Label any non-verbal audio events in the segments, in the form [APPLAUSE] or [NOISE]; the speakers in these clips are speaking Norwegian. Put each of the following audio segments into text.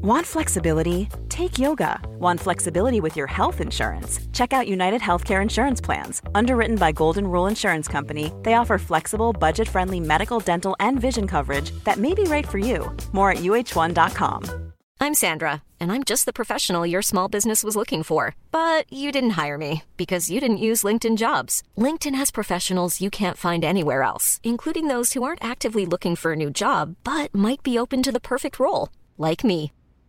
Want flexibility? Take yoga. Want flexibility with your health insurance? Check out United Healthcare Insurance Plans. Underwritten by Golden Rule Insurance Company, they offer flexible, budget friendly medical, dental, and vision coverage that may be right for you. More at uh1.com. I'm Sandra, and I'm just the professional your small business was looking for. But you didn't hire me because you didn't use LinkedIn jobs. LinkedIn has professionals you can't find anywhere else, including those who aren't actively looking for a new job but might be open to the perfect role, like me.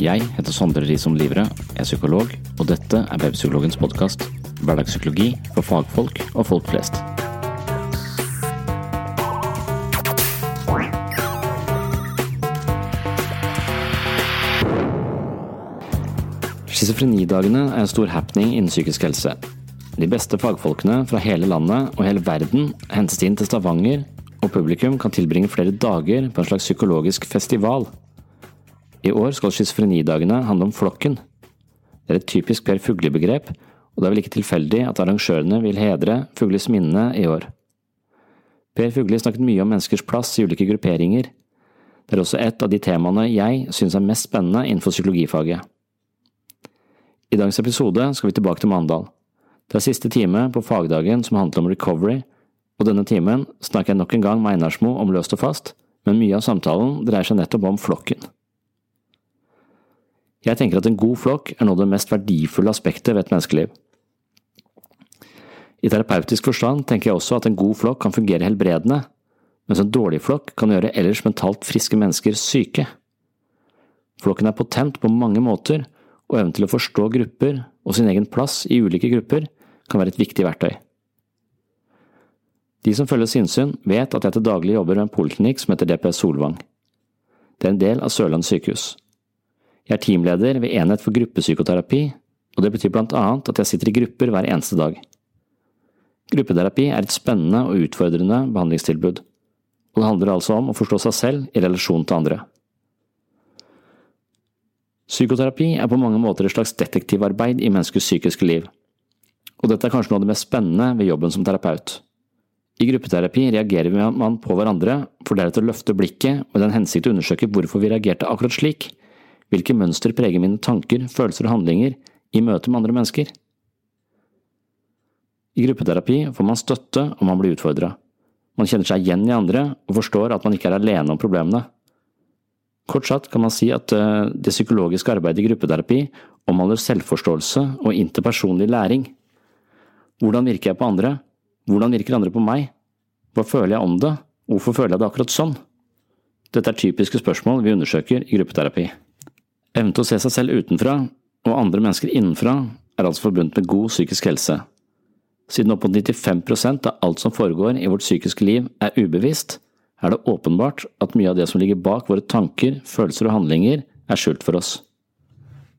Jeg heter Sondre Risom Livre, er psykolog, og dette er Webpsykologens podkast. Hverdagspsykologi for fagfolk og folk flest. Schizofrenidagene er en stor happening innen psykisk helse. De beste fagfolkene fra hele landet og hele verden hentes inn til Stavanger, og publikum kan tilbringe flere dager på en slags psykologisk festival. I år skal schizofrenidagene handle om flokken. Det er et typisk Per Fugle-begrep, og det er vel ikke tilfeldig at arrangørene vil hedre Fugles minne i år. Per Fugle snakket mye om menneskers plass i ulike grupperinger. Det er også et av de temaene jeg synes er mest spennende innenfor psykologifaget. I dagens episode skal vi tilbake til Mandal. Det er siste time på fagdagen som handler om recovery, og denne timen snakker jeg nok en gang med Einarsmo om løst og fast, men mye av samtalen dreier seg nettopp om flokken. Jeg tenker at en god flokk er noe av det mest verdifulle aspektet ved et menneskeliv. I terapeutisk forstand tenker jeg også at en god flokk kan fungere helbredende, mens en dårlig flokk kan gjøre ellers mentalt friske mennesker syke. Flokken er potent på mange måter, og evnen til å forstå grupper og sin egen plass i ulike grupper kan være et viktig verktøy. De som følger sinnssyn, vet at jeg til daglig jobber ved en poliklinikk som heter DPS Solvang. Det er en del av Sørlandet sykehus. Jeg er teamleder ved Enhet for gruppepsykoterapi, og det betyr blant annet at jeg sitter i grupper hver eneste dag. Gruppeterapi er et spennende og utfordrende behandlingstilbud, og det handler altså om å forstå seg selv i relasjon til andre. Psykoterapi er på mange måter et slags detektivarbeid i menneskets psykiske liv, og dette er kanskje noe av det mest spennende ved jobben som terapeut. I gruppeterapi reagerer man på hverandre, for deretter å løfte blikket med den hensikt å undersøke hvorfor vi reagerte akkurat slik, hvilke mønster preger mine tanker, følelser og handlinger i møte med andre mennesker. I gruppeterapi får man støtte om man blir utfordra. Man kjenner seg igjen i andre og forstår at man ikke er alene om problemene. Kort sagt kan man si at eh, det psykologiske arbeidet i gruppeterapi omhandler selvforståelse og interpersonlig læring. Hvordan virker jeg på andre? Hvordan virker andre på meg? Hva føler jeg om det? Hvorfor føler jeg det akkurat sånn? Dette er typiske spørsmål vi undersøker i gruppeterapi. Evnen til å se seg selv utenfra og andre mennesker innenfra er altså forbundet med god psykisk helse. Siden opp mot 95% av alt som foregår i vårt psykiske liv er ubevisst, er det åpenbart at mye av det som ligger bak våre tanker, følelser og handlinger, er skjult for oss.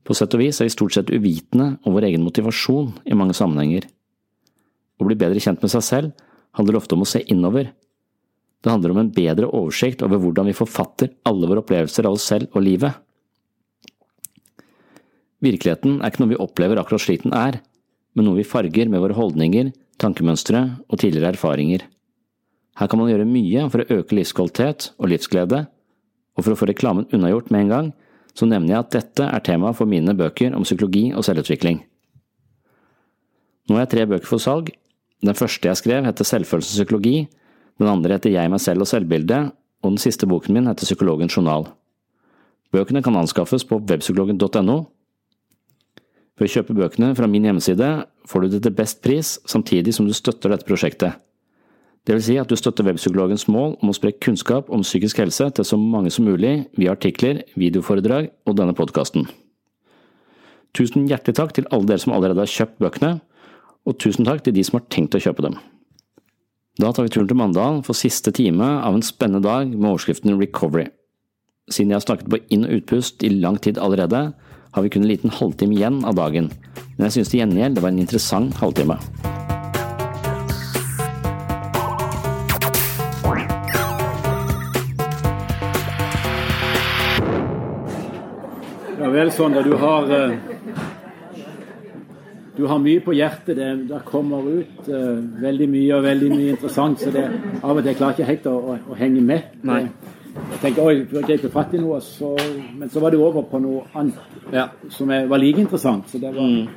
På sett og vis er vi stort sett uvitende om vår egen motivasjon i mange sammenhenger. Å bli bedre kjent med seg selv handler ofte om å se innover. Det handler om en bedre oversikt over hvordan vi forfatter alle våre opplevelser av oss selv og livet. Virkeligheten er ikke noe vi opplever akkurat slik den er, men noe vi farger med våre holdninger, tankemønstre og tidligere erfaringer. Her kan man gjøre mye for å øke livskvalitet og livsglede, og for å få reklamen unnagjort med en gang, så nevner jeg at dette er tema for mine bøker om psykologi og selvutvikling. Nå har jeg tre bøker for salg. Den første jeg skrev heter Selvfølelsespsykologi, den andre heter Jeg, meg selv og selvbildet, og den siste boken min heter Psykologens journal. Bøkene kan anskaffes på webpsykologen.no. Ved å kjøpe bøkene fra min hjemmeside får du det til best pris, samtidig som du støtter dette prosjektet. Det vil si at du støtter Webpsykologens mål om å spre kunnskap om psykisk helse til så mange som mulig via artikler, videoforedrag og denne podkasten. Tusen hjertelig takk til alle dere som allerede har kjøpt bøkene, og tusen takk til de som har tenkt å kjøpe dem. Da tar vi turen til Mandal for siste time av en spennende dag med overskriften Recovery. Siden jeg har snakket på inn- og utpust i lang tid allerede, har vi kun en liten halvtime igjen av dagen, men jeg synes til gjengjeld det var en interessant halvtime. Ja vel, Sondre. Du har eh, Du har mye på hjertet. Det, det kommer ut uh, veldig mye og veldig mye interessant. Så det, av og til klarer jeg ikke helt å, å, å henge med. Nei. Jeg tenker oi, du jeg fatt i noe, så, men så var det over på noe annet Ja. som er, var like interessant. Så det var Mm.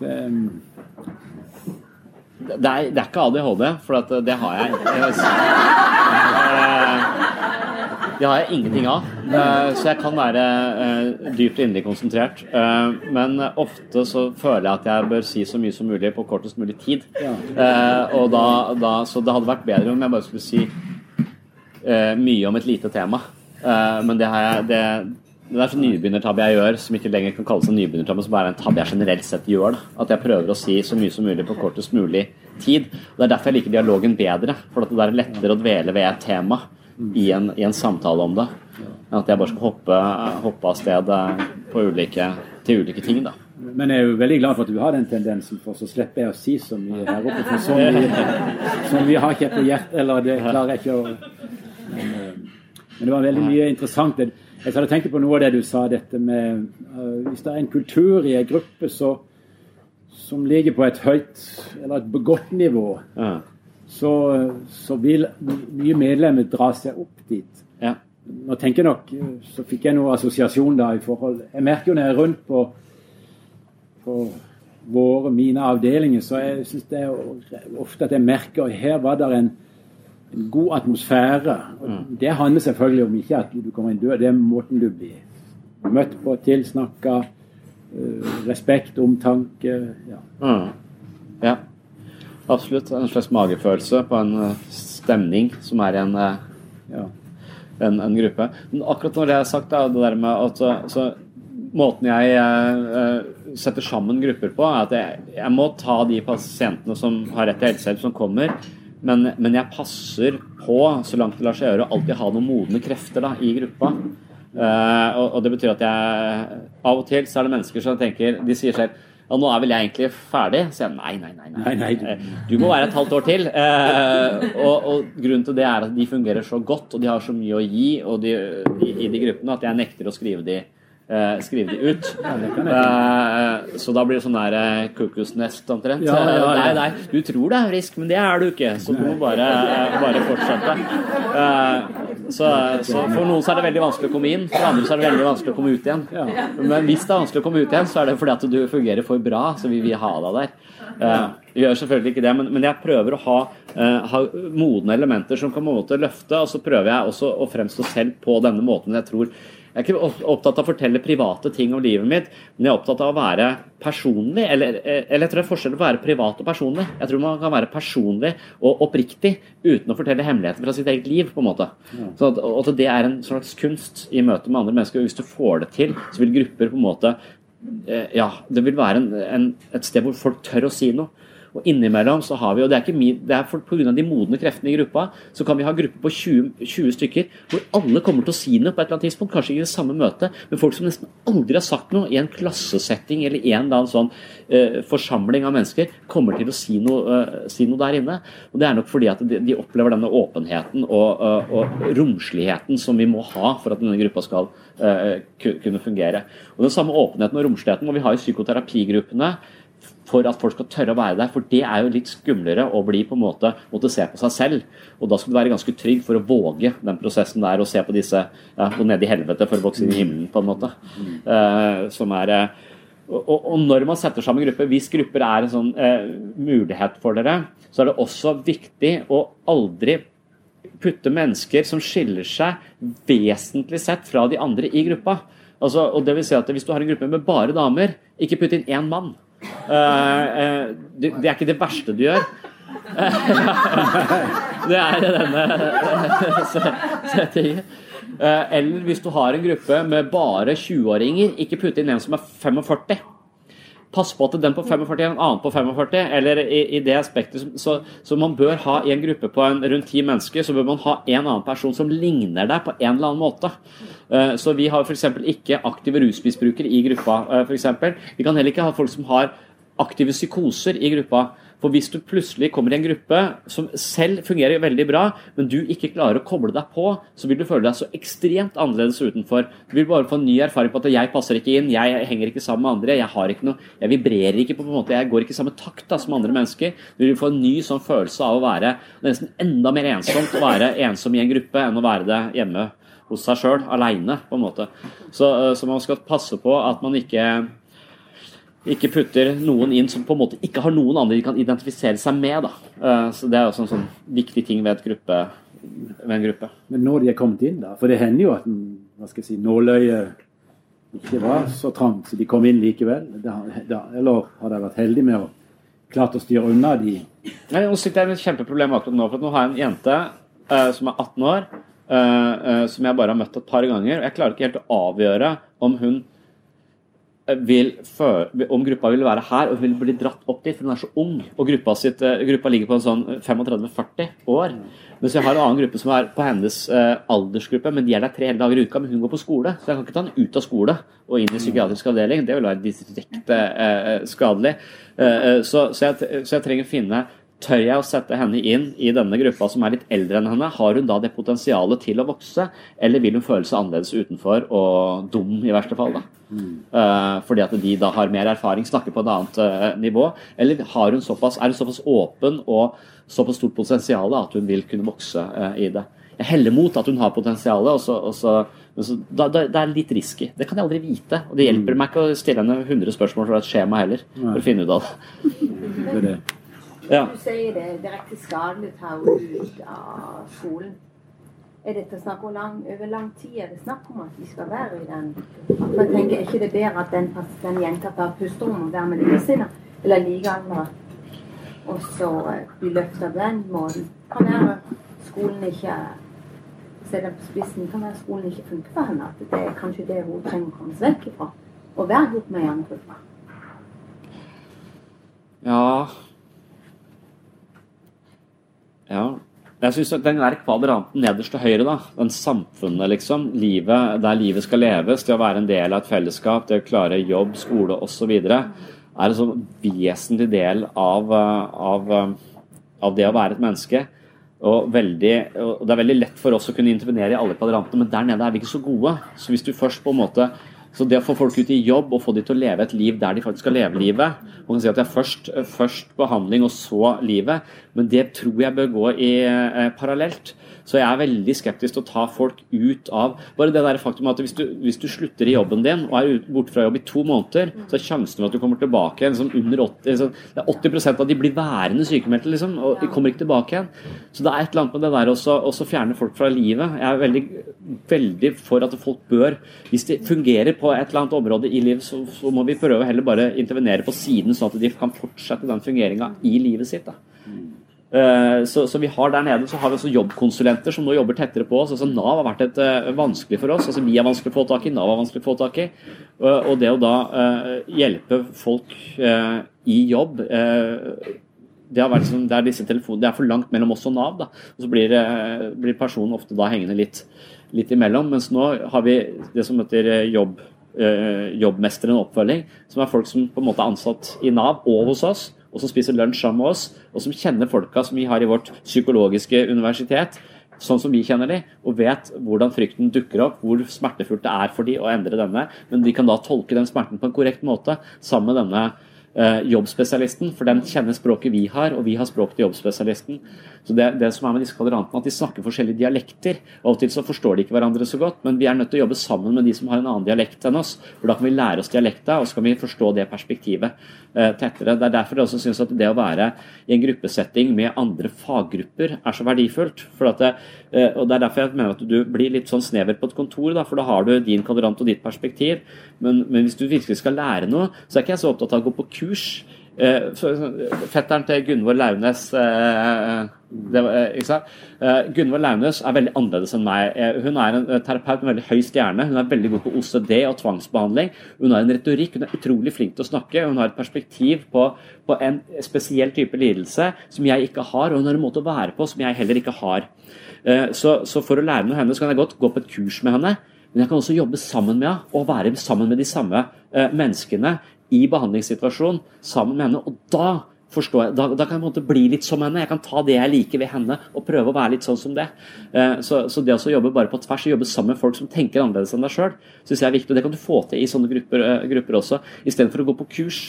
det, um, Det er, det er ikke ADHD, for at det har jeg. jeg eh, det har jeg ingenting av. Eh, Så jeg kan være eh, dypt inderlig konsentrert. Men ofte så føler jeg at jeg bør si så mye som mulig på kortest mulig tid. Ja. Og da, da, så det hadde vært bedre om jeg bare skulle si eh, mye om et lite tema. Eh, Men det, jeg, det, det er sånn nybegynnertabbe jeg gjør, som ikke lenger kan kalles en nybegynnertabbe, som bare er en tabbe jeg generelt sett gjør. Da. At jeg prøver å si så mye som mulig på kortest mulig tid. Og Det er derfor jeg liker dialogen bedre. For at det er lettere å dvele ved et tema i en, i en samtale om det. Enn at jeg bare skal hoppe, hoppe av sted eh, på ulike, til ulike ting. da. men jeg er jo veldig glad for at du har den tendensen, for så slipper jeg å si så mye her oppe. For så mye [LAUGHS] som vi har ikke på hjertet, eller det klarer jeg ikke å Men, eh, men det var veldig mye interessant. Jeg hadde tenkt på noe av det du sa, dette med eh, Hvis det er en kultur i en gruppe så, som ligger på et høyt eller et godt nivå, Ja. så, så vil mye medlemmer dra seg opp dit. Ja. Nå tenker jeg nok, så fikk jeg noe assosiasjon da i forhold Jeg merker jo når jeg er rundt på, på våre, mine avdelinger, så jeg synes det er ofte at jeg merker her var det en, en god atmosfære. Og Det handler selvfølgelig om ikke at du kommer inn død, det er måten du blir møtt på, tilsnakka, eh, respekt, omtanke. ja. Mm. Ja, absolutt. En slags magefølelse på en eh, stemning som er i en, eh, ja. en, en gruppe. Men akkurat når det er sagt, da, det der med at så, så Måten jeg uh, setter sammen grupper på, er at jeg, jeg må ta de pasientene som har rett til helsehjelp, som kommer. Men, men jeg passer på, så langt det lar seg gjøre, å alltid ha noen modne krefter da, i gruppa. Uh, og, og det betyr at jeg Av og til så er det mennesker som tenker De sier selv ja, nå er vel jeg egentlig ferdig. Så jeg nei, nei, nei. Nei, nei, du- Eh, Du må være et halvt år til. Eh, og, og grunnen til det er at de fungerer så godt, og de har så mye å gi de, i, i de gruppene, at jeg nekter å skrive de, eh, skrive de ut. Eh, så da blir det sånn der eh, kukusnest omtrent. Ja, ja, ja. Nei, nei, du tror det er frisk, men det er du ikke. Så du må bare, eh, bare fortsette. Eh, så, så for noen så er det veldig vanskelig å komme inn, for andre så er det veldig vanskelig å komme ut igjen. Men hvis det er vanskelig å komme ut igjen, så er det fordi at du fungerer for bra, så vi vil ha deg der. Eh, vi gjør selvfølgelig ikke det, men, men jeg prøver å ha, uh, ha modne elementer som kan på en måte løfte, og så prøver jeg også å fremstå selv på denne måten jeg tror jeg er ikke opptatt av å fortelle private ting om livet mitt, men jeg er opptatt av å være personlig. Eller, eller jeg tror det er forskjell på å være privat og personlig. Jeg tror man kan være personlig og oppriktig uten å fortelle hemmeligheter fra sitt eget liv. på en måte. Så at, og at det er en slags kunst i møte med andre mennesker. og Hvis du får det til, så vil grupper på en måte eh, Ja, det vil være en, en, et sted hvor folk tør å si noe. Og innimellom så har vi, og det er ikke min, det er for, på grunn av de modne kreftene i gruppa, så kan vi ha grupper på 20, 20 stykker hvor alle kommer til å si noe på et eller annet tidspunkt. Kanskje ikke i det samme møte, men folk som nesten aldri har sagt noe i en klassesetting eller en eller annen sånn eh, forsamling av mennesker, kommer til å si noe, eh, si noe der inne. Og det er nok fordi at de, de opplever denne åpenheten og, eh, og romsligheten som vi må ha for at denne gruppa skal eh, kunne fungere. Og den samme åpenheten og romsligheten må vi ha i psykoterapigruppene for at folk skal tørre å være der. For det er jo litt skumlere å bli på en måte måtte se på seg selv. Og da skal du være ganske trygg for å våge den prosessen der og se på disse ja, gå ned i helvete for å vokse inn i himmelen, på en måte. Eh, som er eh, og, og- når man setter sammen grupper, hvis grupper er en sånn eh, mulighet for dere, så er det også viktig å aldri putte mennesker som skiller seg vesentlig sett fra de andre i gruppa. Altså, og det vil si at Hvis du har en gruppe med bare damer, ikke putt inn én mann. Uh, det, det, er ikke det verste du gjør. [LAUGHS] det er denne [LAUGHS] settingen. eller hvis du har en gruppe med bare 20-åringer, ikke putte inn en som er 45 passe på at den på 45 er en annen på 45. Eller i, i det aspektet så, så, man bør ha i en gruppe på en, rundt ti mennesker, så bør man ha en annen person som ligner deg på en eller annen måte. Uh, så vi har f.eks. ikke aktive rusmisbrukere i gruppa. Uh, for eksempel. vi kan heller ikke ha folk som har aktive psykoser i gruppa. For hvis du plutselig kommer i en gruppe som selv fungerer veldig bra, men du ikke klarer å koble deg på, så vil du føle deg så ekstremt annerledes utenfor. Du vil bare få en ny erfaring på at jeg passer ikke inn, jeg henger ikke sammen med andre, jeg har ikke noe, jeg vibrerer ikke på en måte, jeg går ikke i samme takt da, som andre mennesker. Du vil få en ny sånn følelse av å være nesten enda mer ensomt å være ensom i en gruppe enn å være det hjemme hos seg sjøl, aleine, på en måte. Så, så man skal passe på at man ikke ikke putter noen inn som på en måte ikke har noen andre de kan identifisere seg med. Da. Eh, så Det er også en sånn viktig ting ved, gruppe, ved, en gruppe. Men når de er kommet inn, da? For det hender jo at en, hva skal jeg si, nåløyet ikke var så trangt, så de kom inn likevel. Eller har de vært heldige med å klart å styre unna de Nei, Nå sitter jeg med et kjempeproblem akkurat nå. for Nå har jeg en jente uh, som er 18 år, uh, uh, som jeg bare har møtt et par ganger. og Jeg klarer ikke helt å avgjøre om hun vil om gruppa vil være her og vil bli dratt opp dit, for hun er så ung. Og gruppa, sitt, eh, gruppa ligger på en sånn 35-40 år. Mens jeg har en annen gruppe som er på hennes uh, aldersgruppe, men de er der tre hele dager i uka. Men hun går på skole, så jeg kan ikke ta henne ut av skole og inn i psykiatrisk avdeling. Det vil være direkte skadelig. Så, så, jeg, så jeg trenger å finne Tør jeg å sette henne inn i denne gruppa som er litt eldre enn henne? Har hun da det potensialet til å vokse, eller vil hun føle seg annerledes utenfor og dum i verste fall? da? Mm. Uh, fordi at de da har mer erfaring, snakker på et annet uh, nivå? Eller hun såpass, er hun såpass åpen og såpass stort potensial at hun vil kunne vokse uh, i det? Jeg heller mot at hun har potensial, og så, og så, da, da, det er litt risky. Det kan jeg aldri vite. Og det hjelper mm. meg ikke å stille henne 100 spørsmål fra et skjema heller, for å finne ut av det. Ja. Du sier det er direkte skadelig å ta ut av skolen. Er dette snakk om lang, over lang tid? Er det snakk om at de skal være i den At man tenker er ikke det bedre at den, den jenta tar pusterommet og være med likesinnede eller likealdrende, og så bli løfta på den måten? Kan være skolen ikke setter på spissen. Kan være skolen ikke funker for henne. At det er kanskje det hun trenger å komme seg vekk ifra. Å være sammen med andre. Ja ja. Jeg syns den der kvadranten nederst til høyre, da, den samfunnet, liksom, livet, der livet skal leves, det å være en del av et fellesskap, det å klare jobb, skole osv., er en sånn vesentlig del av, av, av, det å være et menneske. Og, veldig, og Det er veldig lett for oss å kunne intervenere i alle kvadrantene, men der nede er vi ikke så gode. Så hvis du først på en måte så det å få folk ut i jobb og få de til å leve et liv der de faktisk skal leve livet Man kan si at det er først, først behandling og så livet, men det tror jeg bør gå i eh, parallelt. Så jeg er veldig skeptisk til å ta folk ut av Bare det der faktum at hvis du, hvis du slutter i jobben din og er borte fra jobb i to måneder, så er sjansen for at du kommer tilbake igjen liksom under 80 liksom, det er 80 av de blir værende sykemeldte, liksom, og de kommer ikke tilbake igjen. Så det er et eller annet med det der også fjerne folk fra livet. Jeg er veldig, veldig for at folk bør Hvis det fungerer på et eller annet område i livet, så, så må vi prøve heller bare intervenere på siden, sånn at de kan fortsette den fungeringa i livet sitt. da. Eh, så, så, vi har der nede så har vi også jobbkonsulenter som nå jobber tettere på oss. altså Nav har vært et, uh, vanskelig for oss. altså Vi er vanskelig å få tak i, Nav er vanskelig å få tak i. Uh, og det å da hjelpe folk i jobb det, har vært liksom, det, er disse telefonene, det er for langt mellom oss og Nav. da, og Så blir, blir personen ofte da hengende litt, litt imellom. Mens nå har vi det som heter jobb, jobbmesteren oppfølging, som er folk som på en måte er ansatt i Nav og hos oss og som spiser lunsj sammen med oss, og som kjenner folka som vi har i vårt psykologiske universitet, sånn som vi kjenner de, og vet hvordan frykten dukker opp, hvor smertefullt det er for de å endre denne, men de kan da tolke den smerten på en korrekt måte sammen med denne jobbspesialisten, for den kjenner språket vi har, og vi har språket til jobbspesialisten. Så det, det som er med disse kvadrantene, at de snakker forskjellige dialekter. Av og til så forstår de ikke hverandre så godt, men vi er nødt til å jobbe sammen med de som har en annen dialekt enn oss. For da kan vi lære oss dialekta, og så kan vi forstå det perspektivet eh, tettere. Det er derfor jeg også syns at det å være i en gruppesetting med andre faggrupper er så verdifullt. For at det, eh, og det er derfor jeg mener at du blir litt sånn snever på et kontor, da, for da har du din kvadrant og ditt perspektiv. Men, men hvis du virkelig skal lære noe, så er ikke jeg så opptatt av å gå på kurs. Eh, fetteren til Gunvor Launes eh, eh, Gunvor Launes er veldig annerledes enn meg. Hun er en terapeut med veldig høy stjerne. Hun er veldig god på OCD og tvangsbehandling. Hun har en retorikk, hun er utrolig flink til å snakke. Hun har et perspektiv på, på en spesiell type lidelse som jeg ikke har, og hun har en måte å være på som jeg heller ikke har. Så, så for å lære noe av henne, så kan jeg godt gå på et kurs med henne. Men jeg kan også jobbe sammen med henne og være sammen med de samme menneskene i behandlingssituasjonen sammen med henne. Og da forstår jeg, da, da, kan jeg på en måte bli litt som henne. Jeg kan ta det jeg liker ved henne og prøve å være litt sånn som det. Eh, så, så, det å jobbe bare på tvers og jobbe sammen med folk som tenker annerledes enn deg sjøl, syns jeg er viktig. Og det kan du få til i sånne grupper, uh, grupper også, istedenfor å gå på kurs.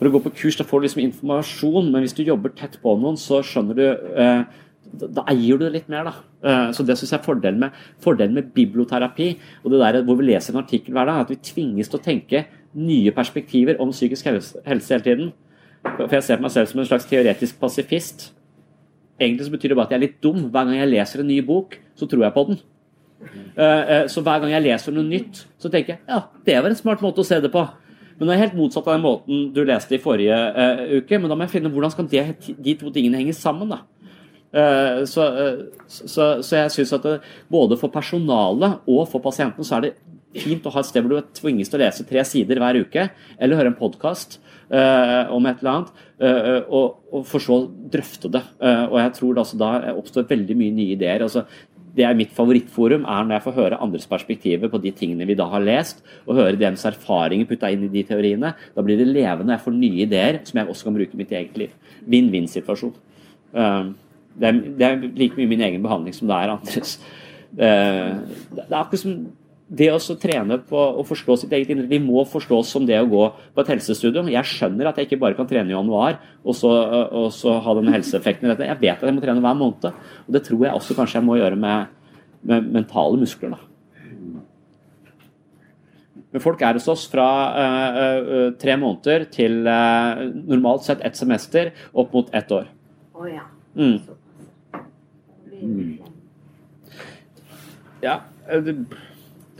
For å gå på kurs da får du liksom informasjon, men hvis du jobber tett på noen, så skjønner du uh, da, eier du det litt mer. da. Så Det syns jeg er fordelen med, fordelen med biblioterapi. og det der hvor vi leser en artikkel hver dag, at vi tvinges til å tenke nye perspektiver om psykisk helse, hele tiden. For jeg ser på meg selv som en slags teoretisk pasifist. Egentlig så betyr det bare at jeg er litt dum. Hver gang jeg leser en ny bok, så tror jeg på den. Eh, eh, så hver gang jeg leser noe nytt, så tenker jeg ja, det var en smart måte å se det på. Men det er helt motsatt av den måten du leste i forrige uh, uke. Men da må jeg finne hvordan skal det, de to tingene henge sammen. da. Så, så, så, jeg syns at det, både for personalet og for pasienten så er det fint å ha et sted hvor du tvinges til å lese tre sider hver uke, eller høre en podkast uh, eh, om et eller annet, uh, og, og, for så å drøfte det. Uh, og jeg tror det altså da oppstår veldig mye nye ideer. altså det er Mitt favorittforum er når jeg får høre andres perspektiver på de tingene vi da har lest, og høre deres erfaringer putta inn i de teoriene. Da blir det levende, jeg får nye ideer som jeg også kan bruke i mitt eget liv. Vinn-vinn-situasjon. Det er, like mye min egen behandling som det er andres. Det er akkurat som det å trene på å forstå sitt eget indre Vi må forstås som det å gå på et helsestudio. Jeg skjønner at jeg ikke bare kan trene i januar og så, og så ha den helseeffekten i dette. Jeg vet at jeg må trene hver måned. Og det tror jeg også kanskje jeg må gjøre med, med mentale muskler. da. Men folk er hos oss fra uh, uh, tre måneder til uh, normalt sett ett semester opp mot ett år. Oh, ja. Mm. Mm. Ja,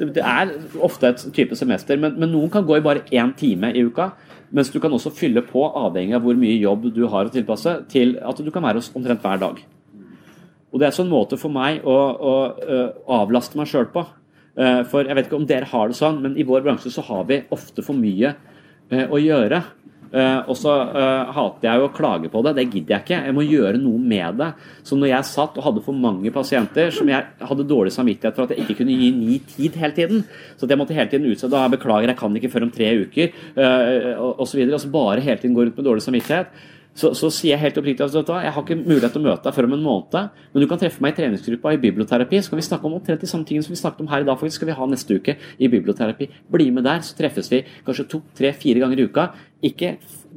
det, er ofte et type semester, men, men, noen kan gå i bare én time i uka. Mens du kan også fylle på, avhengig av hvor mye jobb du har å tilpasse, til at du kan være hos omtrent hver dag. Og Det er sånn måte for meg å, å, å avlaste meg sjøl på. For jeg vet ikke om dere har det sånn, men i vår bransje så har vi ofte for mye å gjøre. Uh, og så uh, hater jeg jo å klage på det, det gidder jeg ikke. Jeg må gjøre noe med det. Så når jeg satt og hadde for mange pasienter som jeg hadde dårlig samvittighet for at jeg ikke kunne gi ny tid hele tiden, så at jeg måtte hele tiden utsette jeg beklager, jeg kan ikke før om tre uker, uh, osv. Og, og så bare hele tiden gå rundt med dårlig samvittighet. Så, så, sier jeg helt oppriktig at jeg har ikke mulighet til å møte deg før om en måned, men du kan treffe meg i treningsgruppa i biblioterapi. Så kan vi snakke om omtrent de samme tingene som vi snakket om her i dag. faktisk skal vi ha neste uke i biblioterapi. Bli med der, så treffes vi kanskje to, tre, fire ganger i uka. Ikke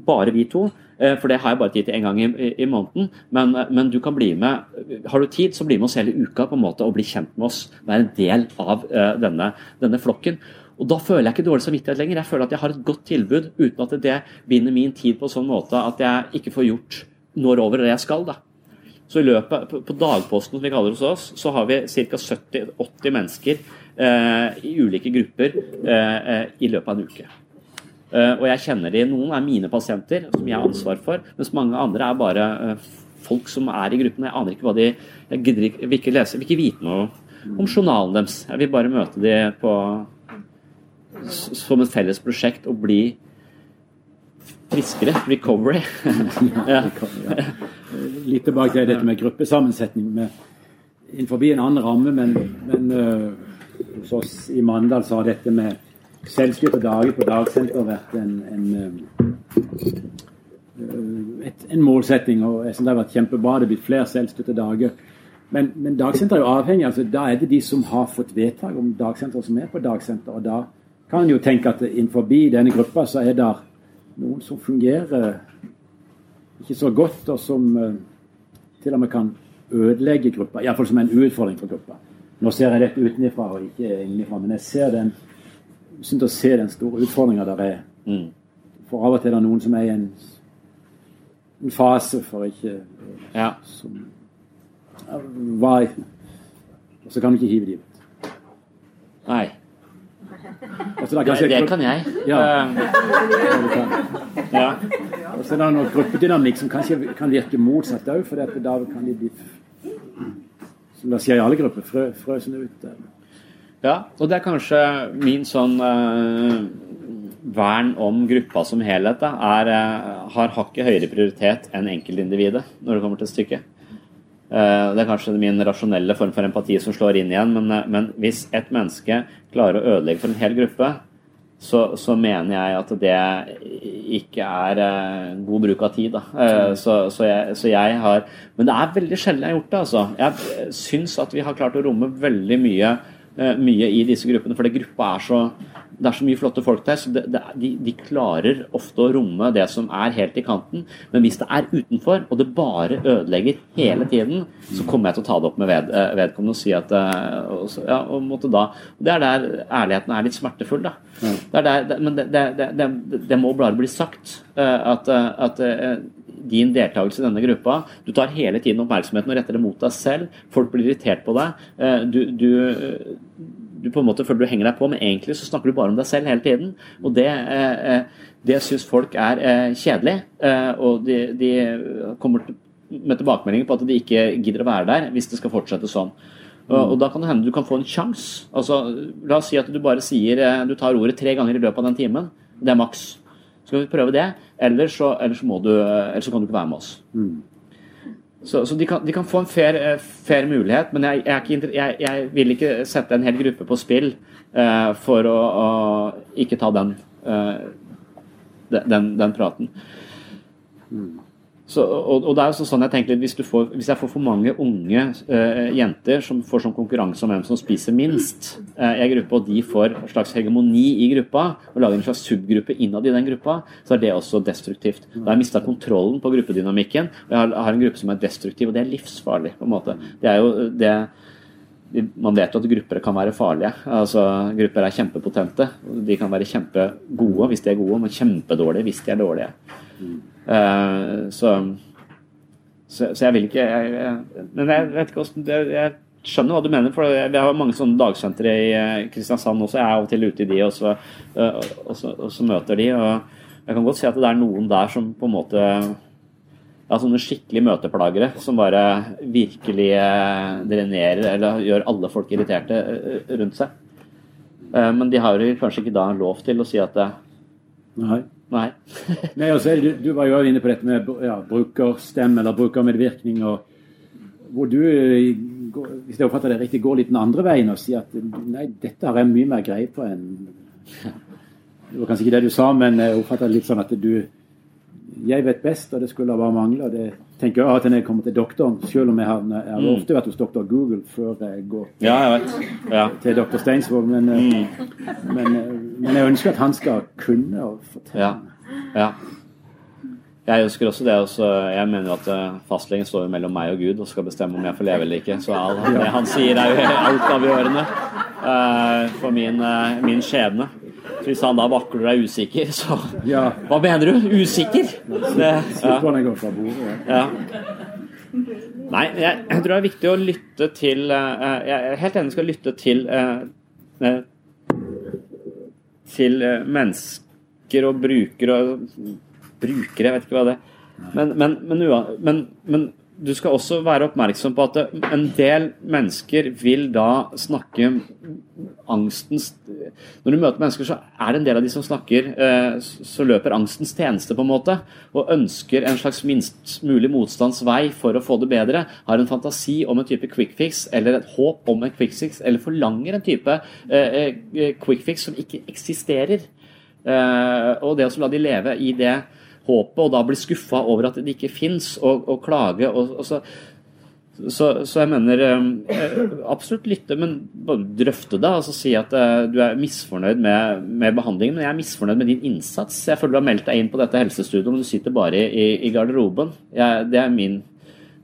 bare vi to, eh, for det har jeg bare tid til én gang i, i, i måneden. Men, men, du kan bli med. Har du tid, så bli med oss hele uka på en måte og bli kjent med oss. Være en del av uh, denne, denne flokken. Og Da føler jeg ikke dårlig samvittighet lenger. Jeg føler at jeg har et godt tilbud uten at det binder min tid på en sånn måte at jeg ikke får gjort når over det jeg skal. da. Så i løpet, På dagposten som vi kaller hos oss, så har vi ca. 70-80 mennesker eh, i ulike grupper eh, eh, i løpet av en uke. Eh, og jeg kjenner de, Noen er mine pasienter, som jeg har ansvar for, mens mange andre er bare eh, folk som er i gruppen. Jeg aner ikke hva de Jeg gidder ikke, vil ikke lese, vil ikke vite noe om journalen deres. Jeg vil bare møte de på som et felles prosjekt å bli friskere. [LAUGHS] Recovery. ja. Litt tilbake til dette med gruppesammensetning. Med, innenfor en annen ramme, men, men uh, hos oss i Mandal så har dette med selvstyrte dager på dagsenter vært en, en, uh, et, en målsetting. og jeg synes Det har vært kjempebra. Det har blitt flere selvstyrte dager. Men, men dagsenter er jo avhengig. altså Da er det de som har fått vedtak om dagsenter, som er på dagsenter. og da kan en jo tenke at innenfor denne gruppa så er det noen som fungerer ikke så godt, og som eh, til og med kan ødelegge gruppa. Iallfall som en utfordring for gruppa. Nå ser jeg dette utenfra og ikke innenfra, men jeg ser den, synes å se den store utfordringa der er. Mm. For av og til er det noen som er i en, en fase for ikke Ja. som var, Og så kan du ikke hive dem ut. Nei. Det, Det, kan jeg. Ja. Eh, Ja. Og så er det noe gruppedynamikk som kanskje kan virke motsatt òg, for da kan de bli Som det skjer i alle grupper, frø, frøsende ut. Ja, og det er kanskje min sånn eh, vern om gruppa som helhet da, er, eh, har hakket høyere prioritet enn enkeltindividet når det kommer til stykket. Eh, det er kanskje min rasjonelle form for empati som slår inn igjen, men, eh, men hvis et menneske klarer å ødelegge for en hel gruppe, så, så mener jeg at det ikke er eh, god bruk av tid. Eh, så, så, jeg, så jeg har Men det er veldig sjelden jeg har gjort det. Altså. Jeg syns at vi har klart å romme veldig mye, mye i disse gruppene, fordi gruppa er så det er så mye flotte folk der, så det, det, de, de klarer ofte å romme det som er helt i kanten. Men hvis det er utenfor, og det bare ødelegger hele tiden, så kommer jeg til å ta det opp med ved, eh, vedkommende og si at eh, og så, ja, og måtte da, Det er der ærligheten er litt smertefull, da. Det er der, det, men det, det, må bare bli sagt eh, at, at din deltakelse i denne gruppa Du tar hele tiden oppmerksomheten og retter det mot deg selv. Folk blir irritert på deg. Du, du, du på en måte føler du henger deg på, men egentlig så snakker du bare om deg selv hele tiden. Og det, eh, eh, det syns folk er eh, kjedelig. Og de, de kommer med tilbakemeldinger på at de ikke gidder å være der hvis det skal fortsette sånn. Og, og da kan det hende du kan få en sjanse. Altså, la oss si at du bare sier Du tar ordet tre ganger i løpet av den timen. Det er maks. Så kan vi prøve det? Eller så, eller så, må du, eller så kan du ikke være med oss. Så, så de, kan, de kan få en fair, eh, fair mulighet, men jeg, jeg, ikke, jeg, jeg vil ikke sette en hel gruppe på spill eh, for å, å ikke ta den, eh, de- den, den praten. Så, og, og det er jo sånn jeg tenker hvis, får, hvis jeg får for mange unge uh, jenter som får sånn konkurranse om hvem som spiser minst uh, i en gruppe, og de får en slags hegemoni i gruppa, og lager en slags subgruppe innad i den gruppa, så er det også destruktivt. Da har jeg mista kontrollen på gruppedynamikken, og jeg har, har en gruppe som er destruktiv, og det er livsfarlig. på en måte. Det er jo det man vet jo at grupper kan være farlige. altså Grupper er kjempepotente. De kan være kjempegode hvis de er gode, men kjempedårlige hvis de er dårlige. Eh, så, så, så jeg vil ikke jeg, jeg, Men jeg vet ikke hvordan det, Jeg skjønner hva du mener, for vi har mange sånne dagsentre i eh, Kristiansand også. Jeg er av og til ute i de, og så, eh, og så, og så møter de. og Jeg kan godt si at det er noen der som på en måte ja, sånne skikkelige møteplagere som bare virkelig drenerer eller gjør alle folk irriterte rundt seg. Men de har jo kanskje ikke da lov til å si at det Nei. Nei. [LAUGHS] Nei, og så er det, du, du var jo inne på dette med ja, brukerstemme eller brukermedvirkning. hvor du, eh, hvis jeg oppfatter det riktig, går litt den andre veien og sier at nei, dette har jeg mye mer greie på enn [LAUGHS] Det var kanskje ikke det du sa, men jeg oppfatter det litt sånn at du Jeg vet best, og det skulle bare mangle. og det tenker jeg at når jeg kommer til doktoren, selv om jeg har, jeg har ofte vært hos doktor Google før jeg går Ja, jeg. Ja. til doktor Steinsvåg, men, mm. men, eh, men jeg ønsker at han skal kunne å fortelle. Ja. ja. Jeg ønsker også det. Også, jeg mener at eh, fastlegen står mellom meg og Gud og skal bestemme om jeg får leve eller ikke. Så all, det han sier er jo [LAUGHS] altavgjørende uh, for min, uh, min skjebne. Så hvis han da vakler og er usikker, så Ja. Hva mener du? Usikker? Det, ja. Nei, jeg, jeg tror det er viktig å lytte til eh, Jeg er helt enig skal lytte til eh, eh, Til eh, mennesker og brukere og Brukere, jeg vet ikke hva det er. Men, men, men, men du skal også være oppmerksom på at en del mennesker vil da snakke angstens Når du møter mennesker, så er det en del av de som snakker eh, Så løper angstens tjeneste, på en måte, og ønsker en slags minst mulig motstands vei for å få det bedre. Har en fantasi om en type quick fix, eller et håp om en quick fix, eller forlanger en type eh, eh, quick fix som ikke eksisterer. Og det å la de leve i det håpet, og da bli skuffa over at det ikke fins, og, og klage og, og så Så, så, jeg mener eh, absolutt lytte, men drøfte det. altså Si at eh, du er misfornøyd med, med, behandlingen, men jeg er misfornøyd med din innsats. Jeg føler du har meldt deg inn på dette helsestudioet, men du sitter bare i, i garderoben. Jeg, det er min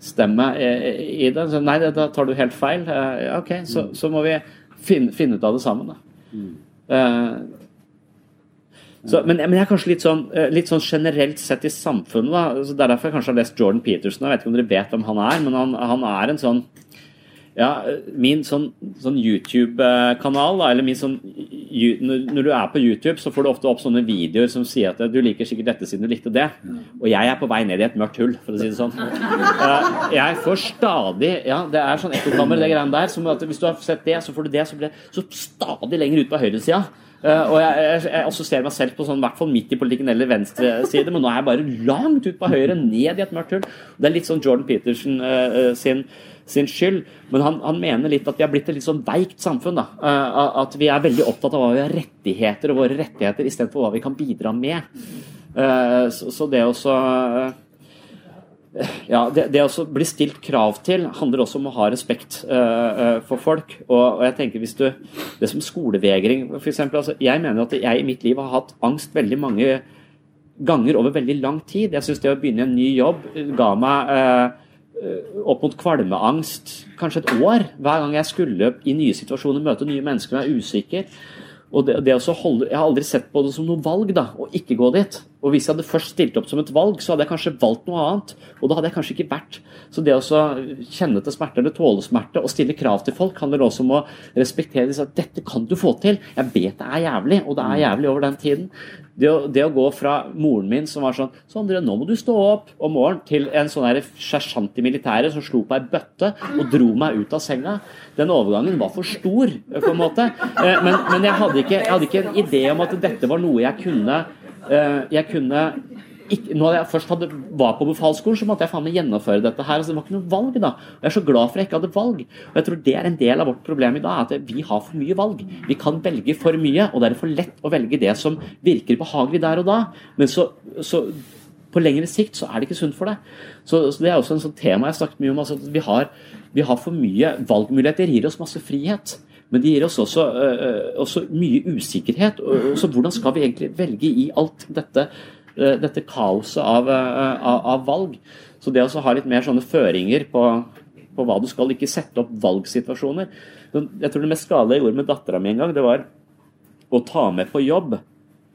stemme i, i det. Så nei, da tar du helt feil. Eh, ok, så, så må vi finne, finne, ut av det sammen, da. Mm. Uh, så, men, men, jeg er kanskje litt sånn, eh, litt sånn generelt sett i samfunnet. da, så Det er derfor jeg kanskje har lest Jordan Peterson. Jeg vet ikke om dere vet hvem han er, men han, han er en sånn ja, Min sånn, sånn YouTube-kanal, eller min sånn Når du er på YouTube, så får du ofte opp sånne videoer som sier at du liker sikkert dette siden du likte det. Og jeg er på vei ned i et mørkt hull, for å si det sånn. Jeg får stadig Ja, det er sånn ekkokammer, det greiene der. Som at hvis du har sett det, så får du det, så blir det så stadig lenger ut på høyresida. Uh, og jeg, jeg, jeg assosierer meg selv på sånn, hvert fall midt i politikken eller venstre side, men nå er jeg bare langt ut på høyre, ned i et mørkt hull. Det er litt sånn Jordan Peterson uh, sin, sin, skyld. Men han, han, mener litt at vi har blitt et litt sånn veikt samfunn. da, uh, At vi er veldig opptatt av hva vi har rettigheter og våre rettigheter, istedenfor hva vi kan bidra med. Så, så, det også ja, det, det å bli stilt krav til handler også om å ha respekt uh, for folk. Og, og, jeg tenker hvis du Det som skolevegring, f.eks. Altså, jeg mener at jeg i mitt liv har hatt angst veldig mange ganger over veldig lang tid. Jeg syns det å begynne en ny jobb ga meg uh, opp mot kvalmeangst kanskje et år. Hver gang jeg skulle i nye situasjoner møte nye mennesker og være usikker. Og det, det holde, Jeg har aldri sett på det som noe valg da, å ikke gå dit. Og Hvis jeg hadde først stilt opp som et valg, så hadde jeg kanskje valgt noe annet. Og da hadde jeg kanskje ikke vært. Så det å kjenne til smerte eller tåle smerte og stille krav til folk handler også om å respektere at dette kan du få til. Jeg vet det er jævlig, og det er jævlig over den tiden. Det å, det å gå fra moren min som var sånn Sondre, nå må du stå opp om morgenen, til en sånn sersjant i militæret som slo på ei bøtte og dro meg ut av senga. Den overgangen var for stor, på en måte. Eh, men, men jeg, hadde ikke, jeg hadde ikke en idé om at dette var noe jeg kunne Eh, jeg kunne ikke, når jeg først hadde, var på befalsskolen, så måtte jeg faen meg gjennomføre dette her. Altså, det var ikke noe valg, da. Og Jeg er så glad for jeg ikke hadde valg. Og jeg tror det er en del av vårt problem i dag, at vi har for mye valg. Vi kan velge for mye, og det er for lett å velge det som virker behagelig der og da. Men så, så på lengre sikt så er det ikke sunt for deg. Så, så Det er også en sånn tema jeg har snakket mye om. Altså, vi, har, vi har for mye valgmuligheter. gir oss masse frihet. Men det gir oss også, øh, også mye usikkerhet. Og, så hvordan skal vi egentlig velge i alt dette, dette kaoset av, uh, av, av, valg? Så det å ha litt mer sånne føringer på, på, hva du skal, ikke sette opp valgsituasjoner. Jeg tror det mest skadelige jeg gjorde med dattera mi en gang, det var å ta med på jobb.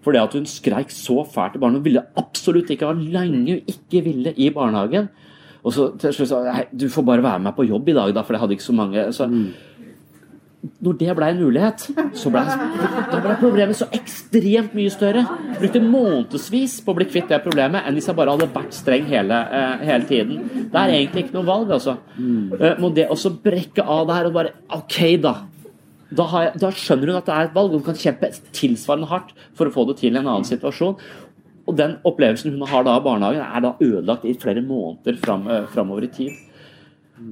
Fordi at hun skreik så fælt til barna. Hun ville absolutt ikke, var lenge ikke ville i barnehagen. Og så til slutt sa hun du får bare være med på jobb i dag, da, for jeg hadde ikke så mange. Så, mm når det ble en mulighet, så ble, ble problemet så ekstremt mye større. Brukte månedsvis på å bli kvitt det problemet enn hvis jeg bare hadde vært streng hele, uh, hele tiden. Det er egentlig ikke noe valg, altså. Uh, må det også brekke av det her og bare OK, da. Da, jeg, da, skjønner hun at det er et valg, og hun kan kjempe tilsvarende hardt for å få det til i en annen situasjon. Og den opplevelsen hun har da av barnehagen, er da ødelagt i flere måneder fram, uh, framover i tid.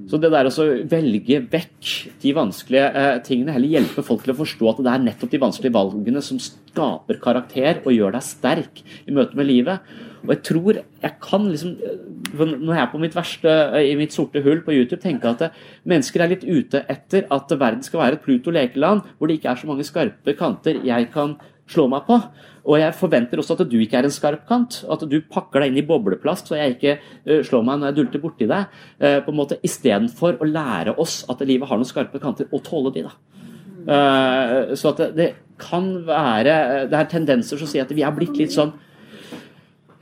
Så det der å velge vekk de vanskelige eh, tingene, heller hjelpe folk til å forstå at det er nettopp de vanskelige valgene som skaper karakter og gjør deg sterk i møte med livet. Og jeg tror jeg kan liksom eh, Når jeg er på mitt verste, eh, i mitt sorte hull på YouTube, tenke at eh, mennesker er litt ute etter at verden skal være et Pluto-lekeland hvor det ikke er så mange skarpe kanter jeg kan slå meg på. Og jeg forventer også at du ikke er en skarp kant. At du pakker deg inn i bobleplast så jeg ikke uh, slår meg når jeg dulter borti deg. Uh, på en måte Istedenfor å lære oss at livet har noen skarpe kanter, og tåle de. da. Uh, så at det, kan være Det er tendenser som sier at vi er blitt litt sånn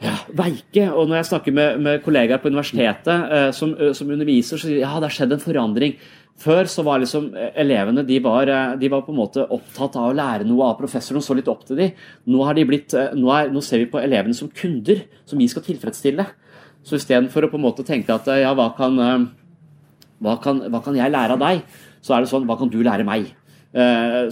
ja, veike. Og når jeg snakker med, med kollegaer på universitetet som, som, underviser, så sier de ja, det har skjedd en forandring. Før så var liksom eh, elevene de var, eh, de var, på en måte opptatt av å lære noe av professoren så litt opp til dem. Nå, blitt, eh, nå, er, nå ser vi på elevene som kunder som vi skal tilfredsstille. Så istedenfor å på en måte tenke at ja, hva kan, hva, kan, hva kan, jeg lære av deg, så er det sånn hva kan du lære meg?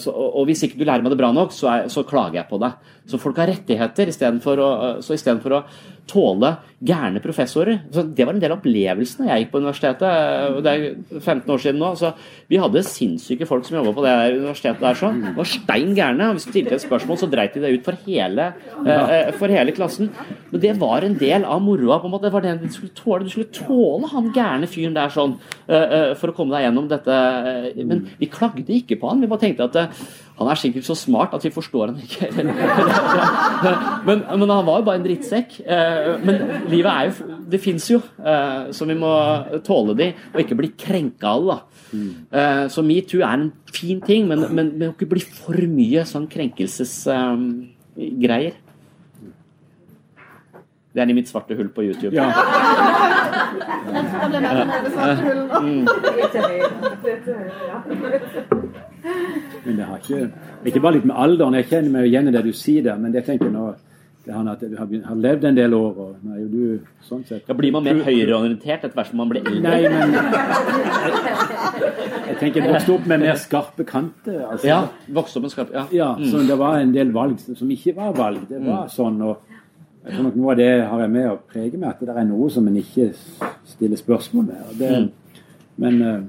Så, og hvis ikke du lærer meg det bra nok, så, er, så klager jeg på deg. Så folk har rettigheter istedenfor å, så istedenfor å tåle gærne professorer. Så det var en del av opplevelsen da jeg gikk på universitetet. Det er 15 år siden nå. så Vi hadde sinnssyke folk som jobba på det universitetet der. så Det var stein gærne. Hvis du stilte et spørsmål, så dreit de det ut for hele, eh, for hele klassen. Men det var en del av moroa. på en måte. Det var det du skulle tåle. Du skulle tåle han gærne fyren der sånn eh, for å komme deg gjennom dette. Men vi klagde ikke på han. Vi bare tenkte at eh, han er sikkert så smart at vi forstår han ikke. [LAUGHS] men, men han var jo bare en drittsekk. Eh, men livet er jo Det fins jo, eh, så vi må tåle de, og ikke bli krenka av det. da. Så metoo er en fin ting, men, men men ikke bli for mye sånn krenkelsesgreier. Det er i mitt svarte hull på YouTube. Ja. [LAUGHS] Men det har ikke, ikke bare litt med alderen. Jeg kjenner meg igjen i det du sier der, men jeg tenker nå det er han at du har, begynt- har levd en del år, og nei, du sånn sett Ja, blir man mer høyreorientert etter hvert som man blir eldre. Nei, men jeg, jeg tenker jeg vokste opp med mer skarpe kanter. Altså. Ja, vokste opp med skarpe, Ja. Ja, så det var en del valg som ikke var valg. Det var sånn. og jeg tror nok Noe av det har jeg med å prege med, at det er noe som en ikke stiller spørsmål med. Det, Men eh,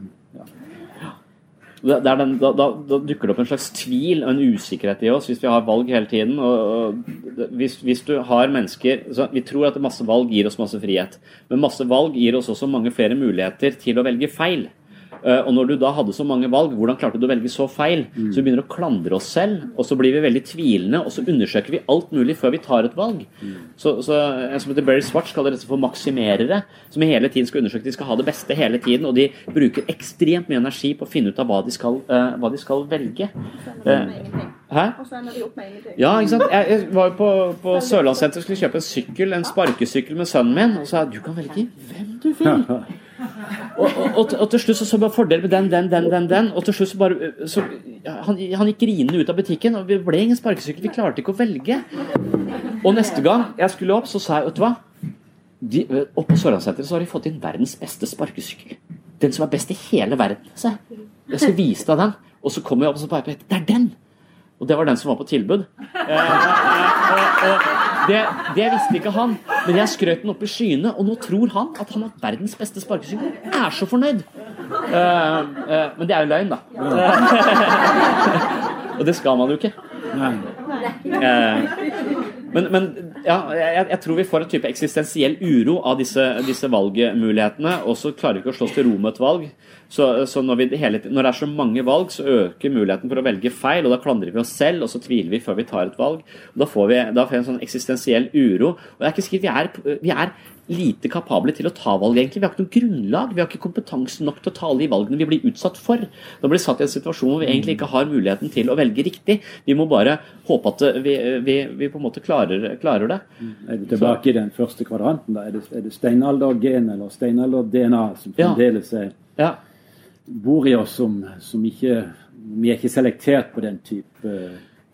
Det det den, da, da, da dukker det opp en slags tvil og en usikkerhet i oss hvis vi har valg hele tiden. Og, og hvis, hvis du har mennesker så Vi tror at masse valg gir oss masse frihet, men masse valg gir oss også mange flere muligheter til å velge feil. Eh, og når du da hadde så mange valg, hvordan klarte du å velge så feil? Så vi begynner å klandre oss selv, og så blir vi veldig tvilende, og så undersøker vi alt mulig før vi tar et valg. Så, så En som heter Barry Swatch kaller dette for maksimerere, som hele tiden skal undersøke de skal ha det beste hele tiden, og de bruker ekstremt mye energi på å finne ut av hva de skal, uh, hva de skal velge. Eh, hæ? Og så ender de opp med ingenting. Ja, ikke sant? Jeg, jeg var jo på, på Sørlandssenteret og skulle kjøpe en sykkel, en sparkesykkel med sønnen min, og sa jeg du kan velge hvem du vil. Og, og, og, til slutt så så bare fordel med den, den, den, den, den. Og til slutt så bare så, han, han gikk grinende ut av butikken, og det ble ingen sparkesykkel. Vi klarte ikke å velge. Og neste gang jeg skulle opp, så sa jeg, vet du hva de, Oppe på Sørlandssenteret så har de fått inn verdens beste sparkesykkel. Den som er best i hele verden. Se. Jeg skal vise deg den. Og så kommer jeg opp og så bare Det er den! Og det var den som var på tilbud. Eh, eh, og, og det, det visste ikke han, men jeg skrøt den opp i skyene, og nå tror han at han har verdens beste sparkesykler. Er så fornøyd! Eh, eh, men det er jo løgn, da. [LAUGHS] og det skal man jo ikke. nei. Men, men ja, jeg, jeg tror vi får en type eksistensiell uro av disse, disse valgmulighetene, og så klarer vi ikke å slå oss til ro med et valg. Så, så når, hele, når det er så mange valg, så øker muligheten for å velge feil, og da klandrer vi oss selv, og så tviler vi før vi tar et valg. Og da får vi, da får vi en sånn eksistensiell uro. Og det er ikke sikkert vi er, vi er lite kapable til å ta valg, egentlig. Vi har ikke noe grunnlag, vi har ikke kompetanse nok til å ta alle de valgene vi blir utsatt for. Da blir vi satt i en situasjon hvor vi egentlig ikke har muligheten til å velge riktig. Vi må bare håpe at vi, vi, vi på en måte klarer, klarer det. Er du tilbake i den første kvadranten? da? Er det, er det steinaldergen eller steinalder-DNA som fremdeles er, Ja. bor i oss, som, som ikke Vi er ikke selektert på den type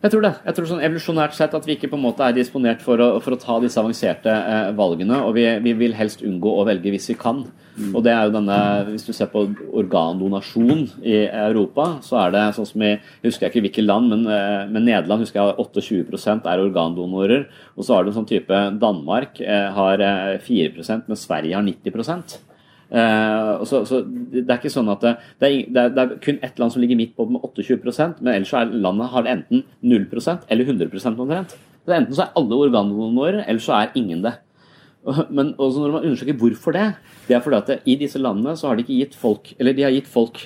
Jeg tror det. Jeg tror sånn Evolusjonært sett at vi ikke på en måte er disponert for å, for å ta disse avanserte eh, valgene. Og vi, vi vil helst unngå å velge hvis vi kan. Og det er jo denne, Hvis du ser på organdonasjon i Europa, så er det sånn som i Jeg husker ikke hvilket land, men, eh, men Nederland husker jeg har 28 er organdonorer. Og så har du en sånn type Danmark eh, har eh, 4% mens Sverige har 90 Og så, så Det er ikke sånn at det, det, er, det, er, kun ett land som ligger midt på med 28% men ellers så er landet har enten 0% eller 100% omtrent. Så Enten så er alle organdonorer, eller så er ingen det. Men også når man undersøker hvorfor det, det er fordi at det, i disse landene så har de ikke gitt folk Eller de har gitt folk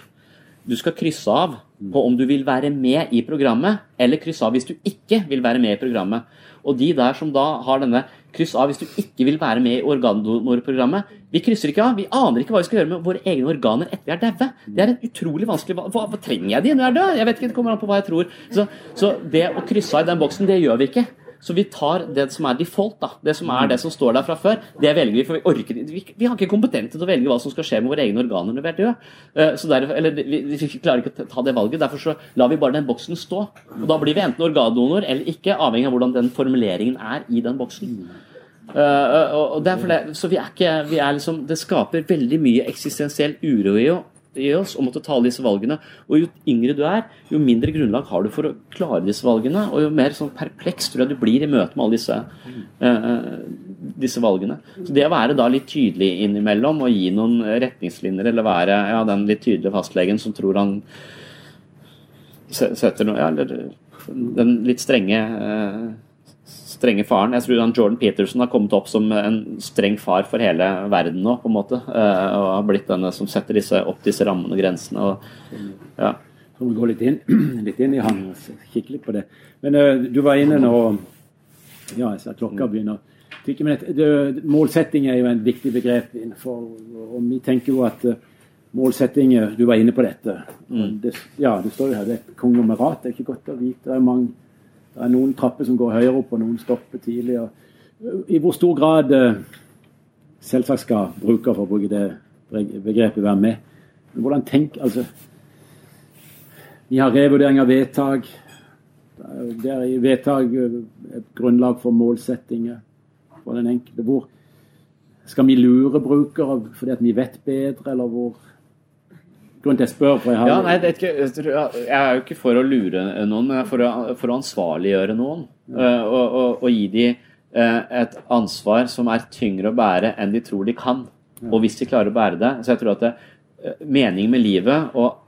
Du skal krysse av på om du vil være med i programmet, eller krysse av hvis du ikke vil være med i programmet. Og de der som da har denne kryss av hvis du ikke vil være med i organdonorprogrammet, vi krysser ikke av. Vi aner ikke hva vi skal gjøre med våre egne organer etter vi er daue. Det er en utrolig vanskelig hva, hva, trenger jeg de når jeg er død? Jeg vet ikke, det kommer an på hva jeg tror. Så, så det å krysse av i den boksen, det gjør vi ikke. Så vi tar det som er default, da. det som er det som står der fra før. Det velger vi, for vi orker vi, vi har ikke kompetente til å velge hva som skal skje med våre egne organer når vi er døde. Eh, Så derfor, eller vi, vi klarer ikke å ta det valget. Derfor så lar vi bare den boksen stå. Og da blir vi enten organdonor eller ikke, avhengig av hvordan den formuleringen er i den boksen. Eh, og, det, så vi er ikke vi er liksom, Det skaper veldig mye eksistensiell uro i, i oss å måtte ta disse valgene. Og jo yngre du er, jo mindre grunnlag har du for å klare disse valgene. Og jo mer sånn perpleks tror jeg du blir i møte med alle disse uh, disse valgene. Så Det å være da litt tydelig innimellom og gi noen retningslinjer, eller være ja, den litt tydelige fastlegen som tror han setter noe ja, eller den litt strenge eh, strenge faren. Jeg tror han Jordan Peterson har kommet opp som en streng far for hele verden nå, på en måte. Eh, og har blitt denne som setter disse, opp disse rammene og grensene. Og, ja. Så vi går litt inn, [CLEARS THROAT] litt inn i han og kikke litt på det. Men uh, du var inne nå Ja, jeg ser klokka begynner tikke. Men det, det, målsetting er jo en viktig begrep innenfor Og vi tenker jo at uh, målsettinger Du var inne på dette. Mm. Det, ja, det står jo her. Det er et konglomerat. Det er ikke godt å vite. Det er, mange, det er noen trapper som går høyere opp, og noen stopper tidlig. I hvor stor grad uh, selvsagt skal bruker, for å bruke det begrepet, være med. Men hvordan tenk, altså vi har revurdering av vedtak. Det er vedtak et grunnlag for målsettinger for den enkelte. Hvor skal vi lure brukere fordi at vi vet bedre, eller hvor Grunnen til jeg spør, for jeg har ja, nei, er ikke, Jeg er jo ikke for å lure noen, men for å, for å ansvarliggjøre noen. Uh, og, og, og, gi dem uh, et ansvar som er tyngre å bære enn de tror de kan. Ja. Og hvis de klarer å bære det. Så jeg tror at det, uh, meningen med livet og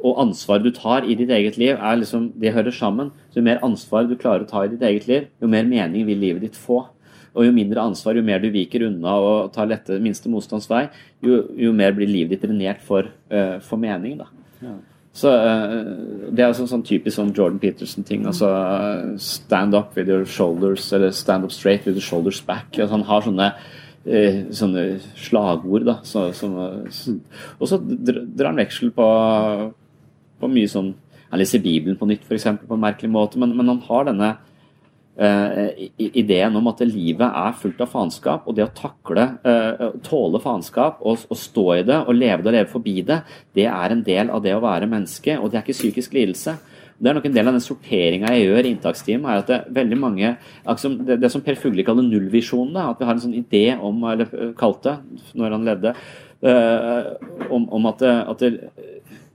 og ansvar du tar i ditt eget liv, er liksom, det hører sammen. Så Jo mer ansvar du klarer å ta i ditt eget liv, jo mer mening vil livet ditt få. Og jo mindre ansvar, jo mer du viker unna og tar lette, minste motstands vei, jo, jo, mer blir livet ditt drenert for, uh, for mening. da. Ja. Så uh, Det er sånn, sånn typisk sånn Jordan Peterson-ting. altså Stand up with your shoulders, eller stand up straight with your shoulders back. Altså, han har sånne Eh, sånne slagord. da så, som, Og så drar han veksel på, på mye sånn Han leser Bibelen på nytt, f.eks., på en merkelig måte, men, men han har denne ideen om at livet er fullt av faenskap, og det å takle, eh, tåle faenskap og, og, stå i det og leve det og leve forbi det, det er en del av det å være menneske, og det er ikke psykisk lidelse. Det er nok en del av den sorteringa jeg gjør i inntaksteamet. er at det er veldig mange altså det, som Per Fugli kaller nullvisjonen, at vi har en sånn idé om, eller kalte når han ledde, uh, om, om, at, at det,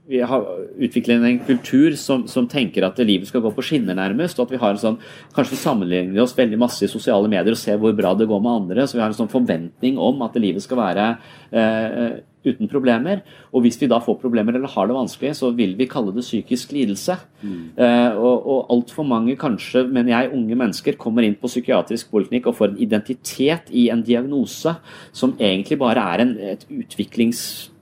vi har utviklet en kultur som, som, tenker at livet skal gå på skinner, nærmest. og at vi har en sånn, Kanskje vi sammenligner oss veldig masse i sosiale medier og ser hvor bra det går med andre. Så vi har en sånn forventning om at livet skal være eh, uten problemer. Og hvis vi da får problemer eller har det vanskelig, så vil vi kalle det psykisk lidelse. Mm. Eh, og og altfor mange, kanskje, mener jeg, unge mennesker kommer inn på psykiatrisk poliklinikk og får en identitet i en diagnose som egentlig bare er en, et utviklings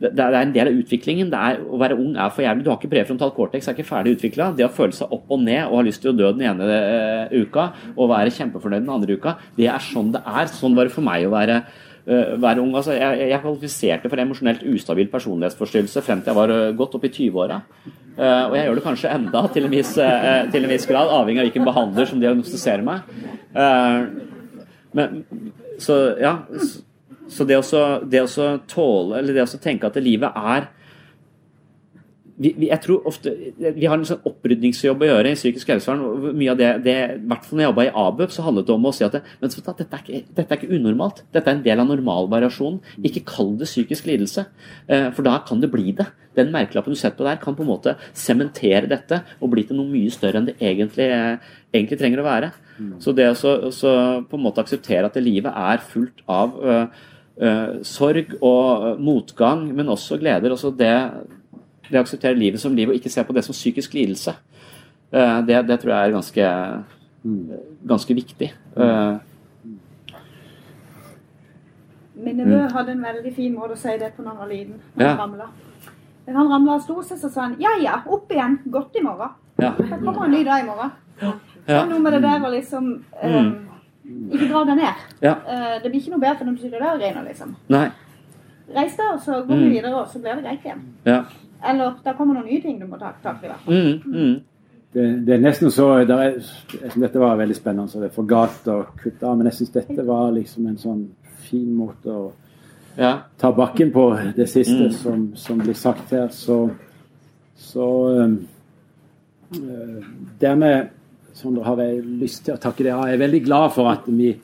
det er en del av utviklingen. Er, å være ung er for jævlig. Du har ikke prefrontal cortex, er ikke ferdig utvikla. Det å føle seg opp og ned og ha lyst til å dø den ene uh, uka og være kjempefornøyd den andre uka, det er sånn det er. Sånn var det for meg å være uh, være ung. Altså, jeg, jeg, kvalifiserte for emosjonelt ustabil personlighetsforstyrrelse frem til jeg var uh, godt opp i 20-åra. Uh, og jeg gjør det kanskje enda til en viss, til en viss grad, avhengig av hvilken behandler som diagnostiserer meg. men, så ja, så det å tåle, eller det å tenke at livet er vi, vi, jeg tror ofte, vi har en sånn opprydningsjobb å gjøre i psykisk helsevern. mye av det, det I hvert fall når jeg jobba i ABUP, så handlet det om å si at det, men, dette, er ikke, dette, er ikke, unormalt. Dette er en del av normalvariasjonen. Ikke kall det psykisk lidelse, eh, for da kan det bli det. Den merkelappen du setter på der, kan på en måte sementere dette og bli til noe mye større enn det egentlig, egentlig trenger å være. Mm. Så det å så på en måte akseptere at livet er fullt av uh, sorg og motgang, men også gleder. Også det det å akseptere livet som liv og ikke se på det som psykisk lidelse, eh, det, det tror jeg er ganske, ganske viktig. Eh, Min nevø mm. hadde en veldig fin måte å si det på når han var liten. Når ja. han ramla. Da han ramla og sto seg, så sa han ja ja, opp igjen. Godt i morgen. Ja. Det kommer en ny dag i morgen. Ja. Er noe med det der var liksom um, Ikke dra deg ned. Ja. Uh, det blir ikke noe bedre for når du sitter der og griner, liksom. Nei. Reis deg, og så går vi mm. videre, og så blir det greit igjen. Ja. Eller da kommer noen nye ting du må ta tak i. Mm, mm. Det, det, er nesten så er, jeg synes Dette var veldig spennende. så det forgat å kutte av, Men jeg syns dette var liksom en sånn fin måte å ja. ta bakken på, det siste mm. som, som, blir sagt her. Så, så øh, Dermed Sondre, har jeg lyst til å takke dere. Jeg er veldig glad for at vi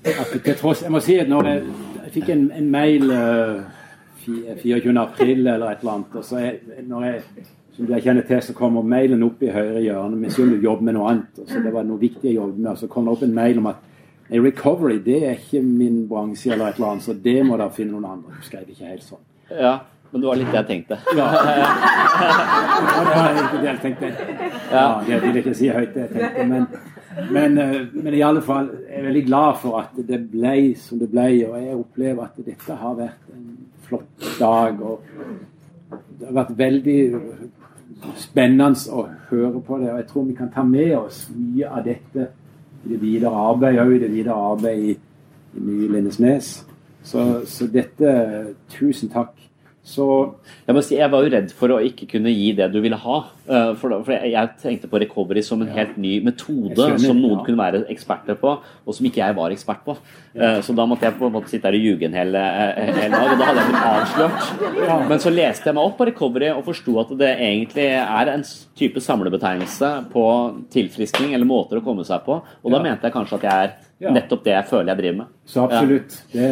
at til tross, Jeg må si at når jeg, jeg fikk en, en mail uh, 24. april eller et eller annet. Og så jeg, når jeg, som jeg kjenner til, så kommer mailen opp i høyre hjørne. Vi skulle jobbe med noe annet. og så Det var noe viktig å jobbe med. og Så kom det opp en mail om at en recovery det er ikke min bransje, eller et eller annet, så det må dere finne noen andre. Du skrev ikke helt sånn. Ja, men det var litt det jeg tenkte. Ja. [LAUGHS] det var det jeg tenkte. Ja, det vil jeg ikke si høyt, det jeg tenkte. Men, men, eh, men, i alle fall jeg er veldig glad for at det ble som det ble. Og jeg opplever at dette har vært en flott dag. Og det har vært veldig spennende å høre på det. Og jeg tror vi kan ta med oss mye av dette i det videre arbeidet, òg i det videre arbeidet i, i nye Lindesnes. Så, så dette Tusen takk så jeg, må si, jeg var jo redd for å ikke kunne gi det du ville ha. Eh, for, for jeg tenkte på recovery som en helt ny metode skjønner, som noen ja. kunne være eksperter på, og som ikke jeg var ekspert på. Ja. Eh, så da måtte jeg på en måte sitte der og ljuge en hel, eh, hel, dag, og da hadde jeg blitt avslørt. Ja. Men så leste jeg meg opp på recovery og forsto at det egentlig er en type samlebetegnelse på tilfriskning eller måter å komme seg på, og da mente jeg kanskje at jeg er nettopp det jeg føler jeg driver med. Så absolutt. Det,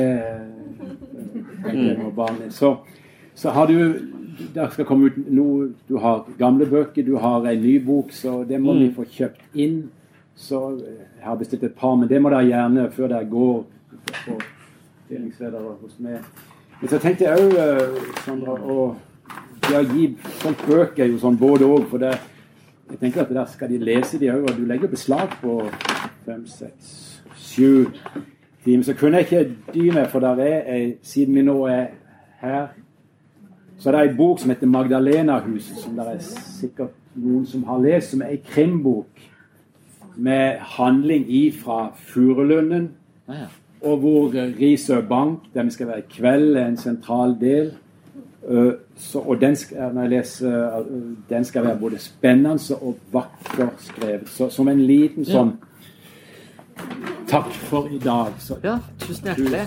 det, det, det, så så har du Der skal komme ut noe Du har gamle bøker, du har en ny bok, så det må mm. vi få kjøpt inn. Så jeg har bestilt et par, men det må dere gjerne før dere går på delingsledere hos meg. Men så tenkte jeg òg, eh, Sandra, å ja, gi sånn bøker er jo sånn både òg. For det, jeg tenker at der skal de lese de òg, og du legger beslag på fem, seks, sju timer. Så kunne jeg ikke dy meg, for der er jeg, siden vi nå er her så det er ei bok som heter 'Magdalenahuset', som det er sikkert noen som har lest, som er ei krimbok med handling i fra Furulunden. Og hvor Risør Bank, der vi skal være i kveld, er en sentral del. Øh, så, og den skal, når jeg leser, øh, den skal være både spennende og vakker skrevet. Så, som en liten sånn Takk for i dag. Så, ja, tusen hjertelig.